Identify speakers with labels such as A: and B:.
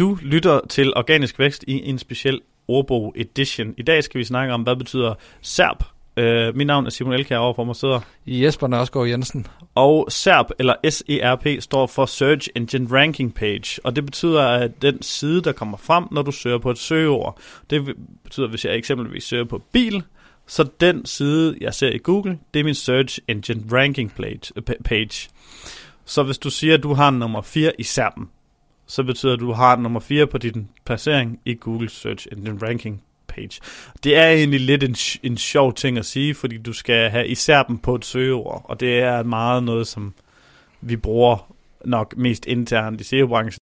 A: Du lytter til Organisk Vækst i en speciel ordbog edition. I dag skal vi snakke om, hvad betyder SERP. Uh, mit navn er Simon Elkær, overfor mig sidder.
B: Jesper Nørsgaard Jensen.
A: Og SERP, eller SERP, står for Search Engine Ranking Page. Og det betyder, at den side, der kommer frem, når du søger på et søgeord. Det betyder, hvis jeg eksempelvis søger på bil, så den side, jeg ser i Google, det er min Search Engine Ranking page. Så hvis du siger, at du har nummer 4 i SERP'en, så betyder det, at du har nummer 4 på din placering i Google Search Engine Ranking page. Det er egentlig lidt en, en sjov ting at sige, fordi du skal have især dem på et søgeord, og det er meget noget, som vi bruger nok mest internt i SEO-branchen.